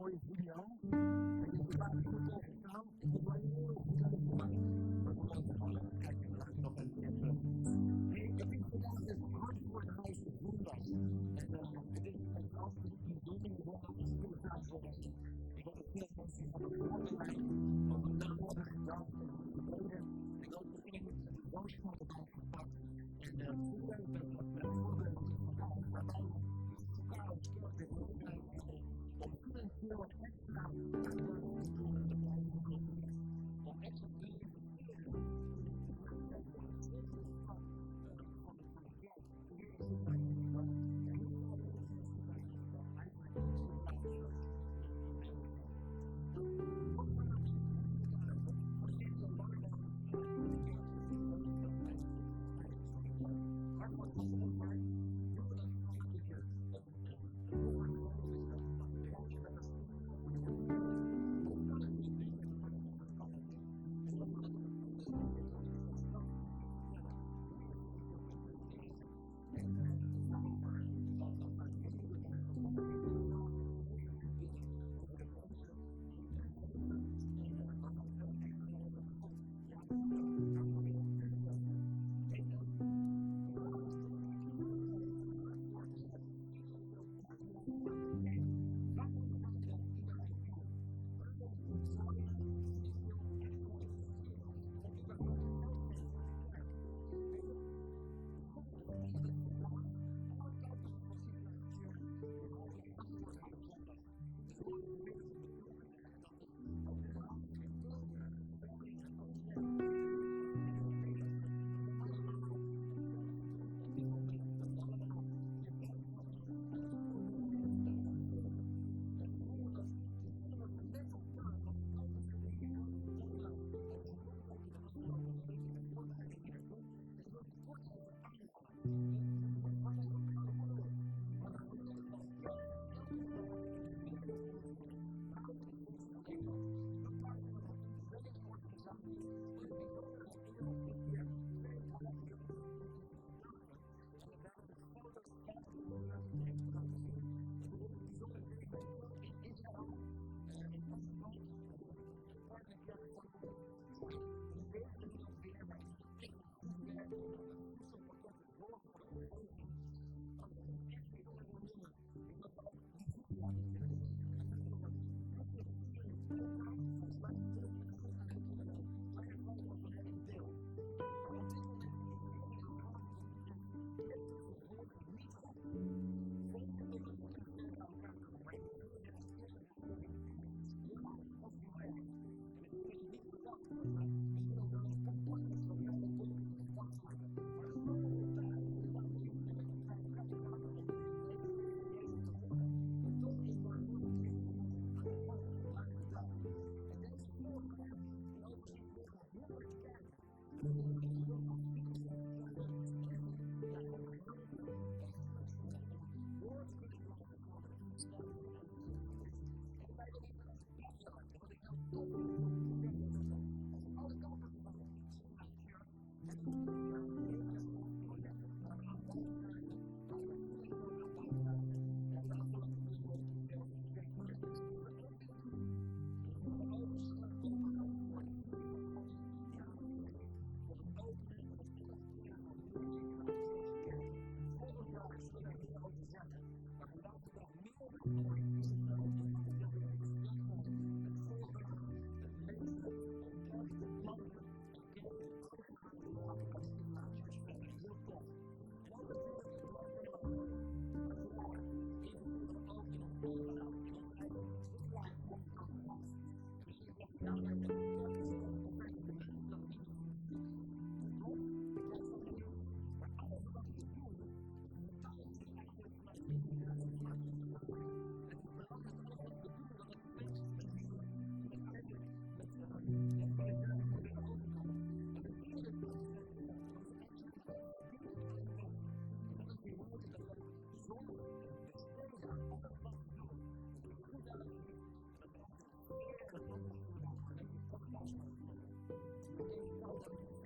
Moïse Bouillon, et les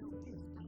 you eat.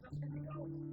Thank go.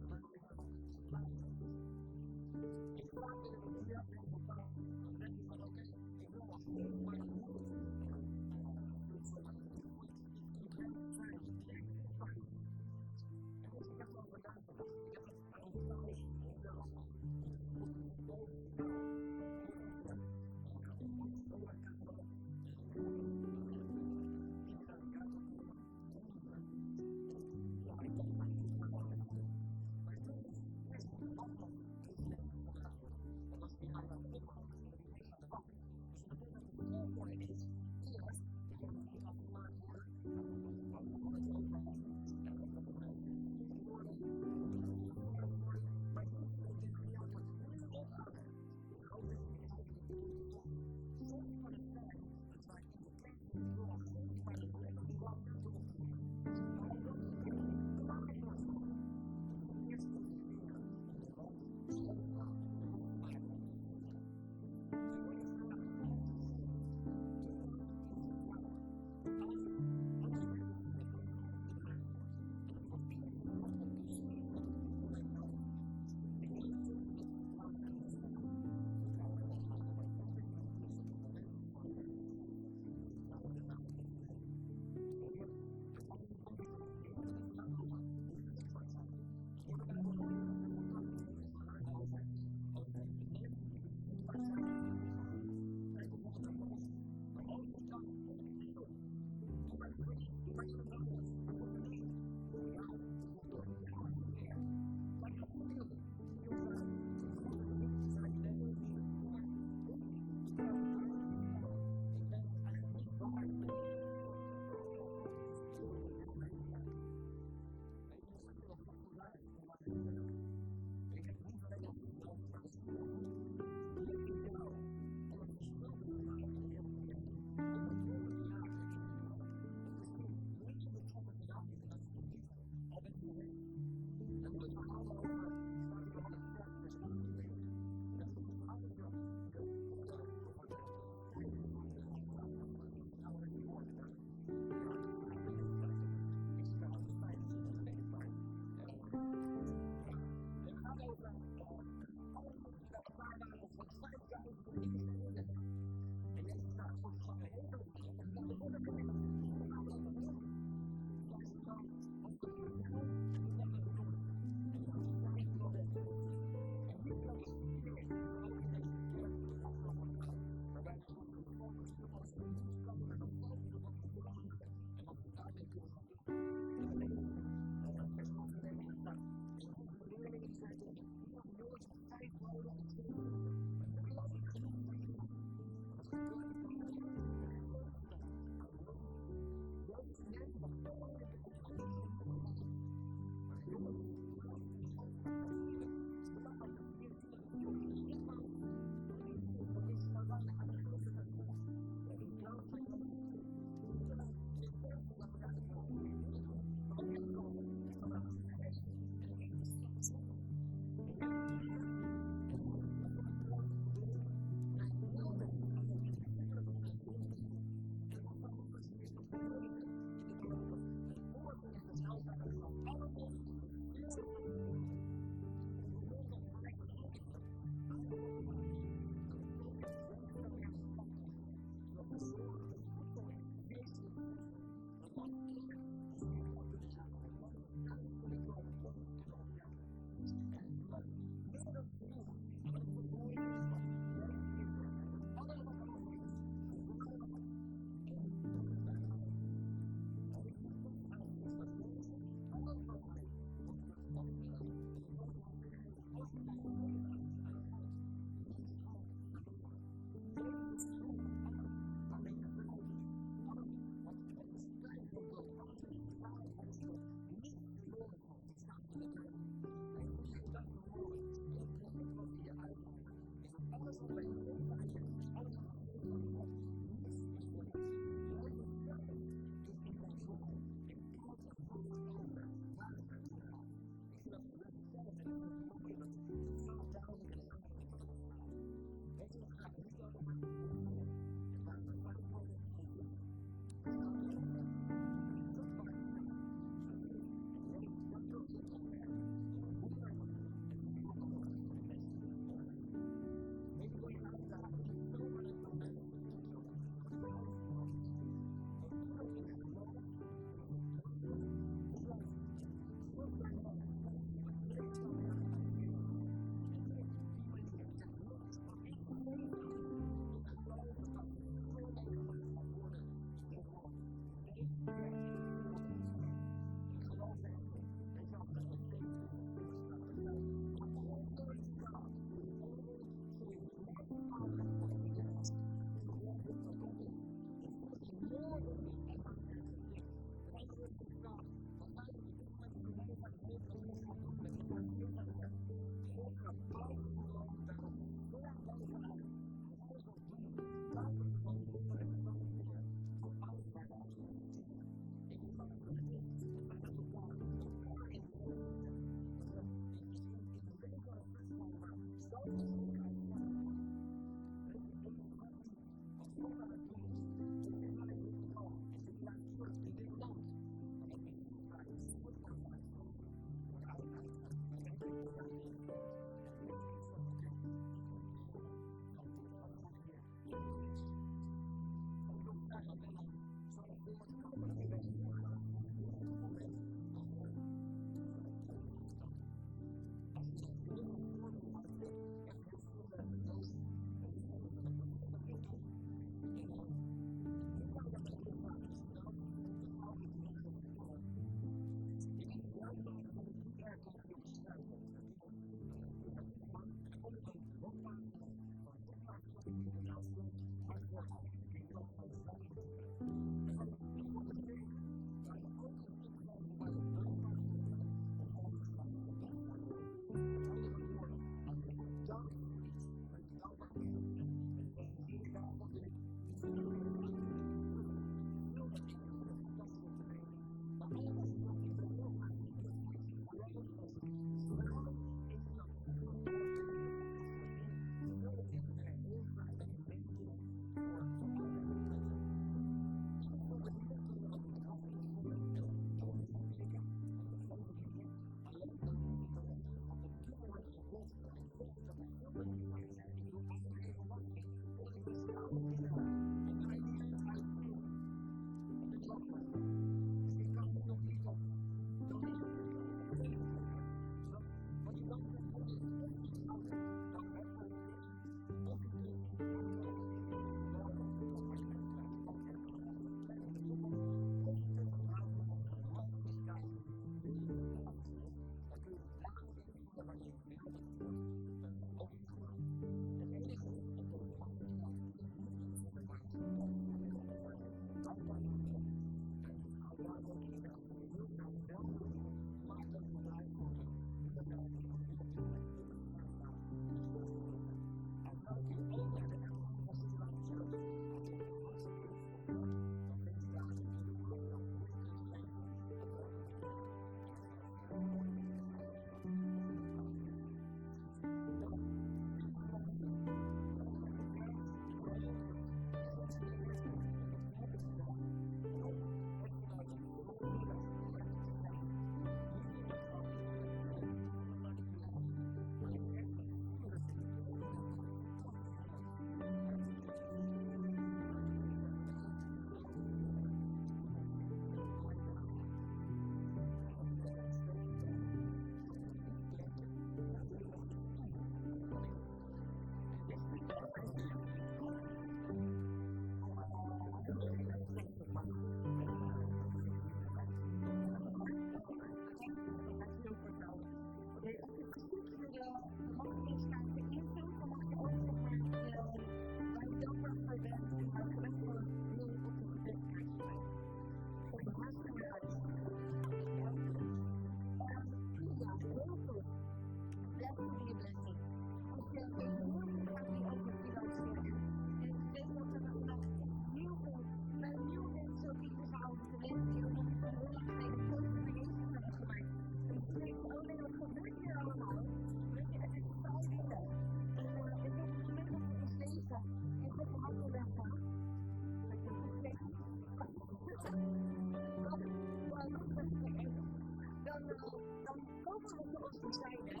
dan komen we zoals we zijn, hè?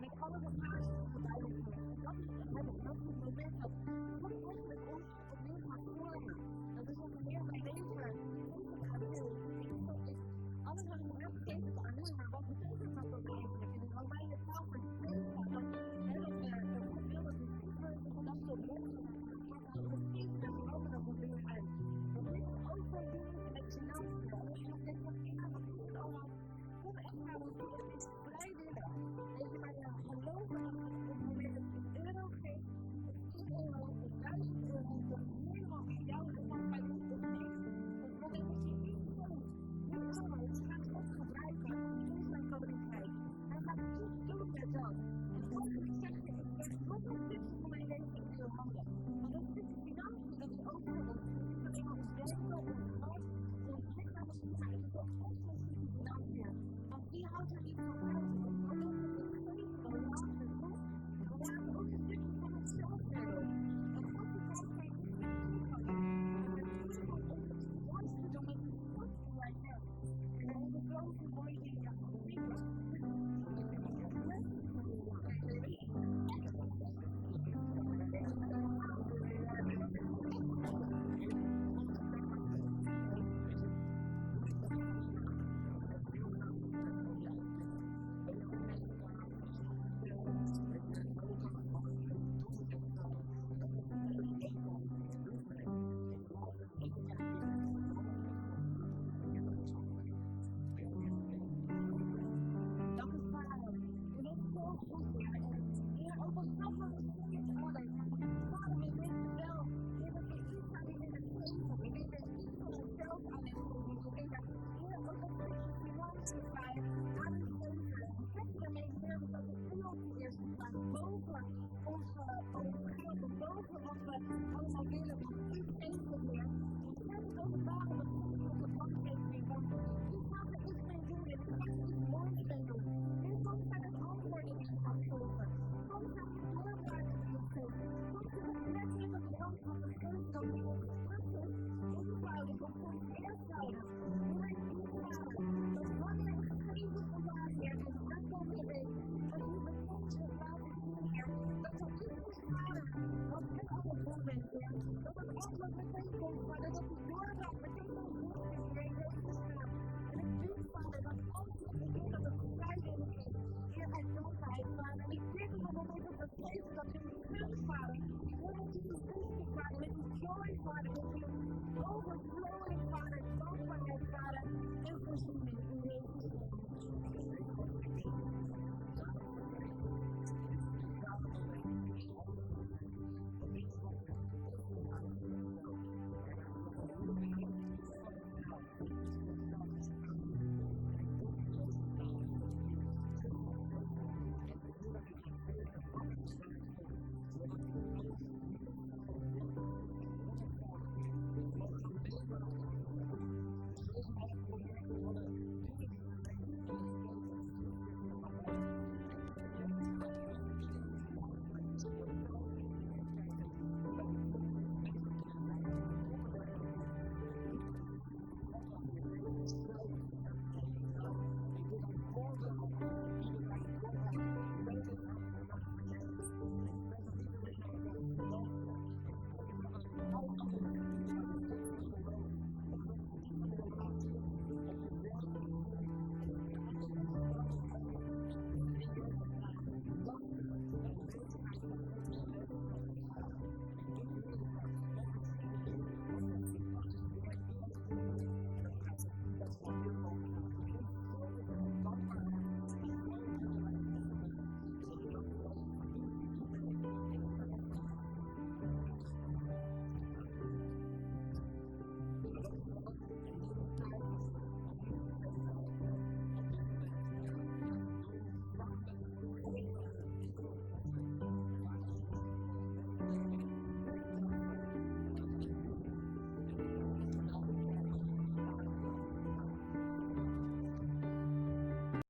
Met alle gevaars die dat is het moment. Dat is het moment dat ons opnieuw gaat. Dat is een meer we leven. Leven gaat wil. Alles wat we hebben betekent maar wat